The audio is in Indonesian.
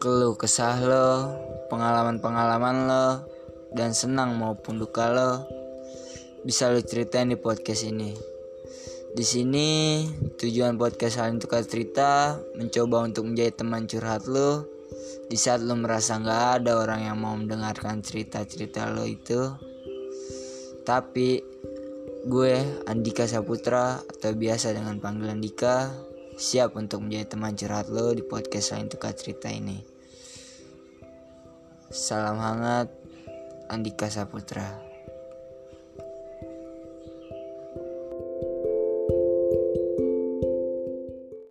keluh kesah lo, pengalaman-pengalaman lo, dan senang maupun duka lo bisa lo ceritain di podcast ini. Di sini tujuan podcast Saling Tukar Cerita mencoba untuk menjadi teman curhat lo di saat lo merasa nggak ada orang yang mau mendengarkan cerita-cerita lo itu. Tapi gue Andika Saputra atau biasa dengan panggilan Dika siap untuk menjadi teman curhat lo di podcast Saling Tukar Cerita ini. Salam hangat Andika Saputra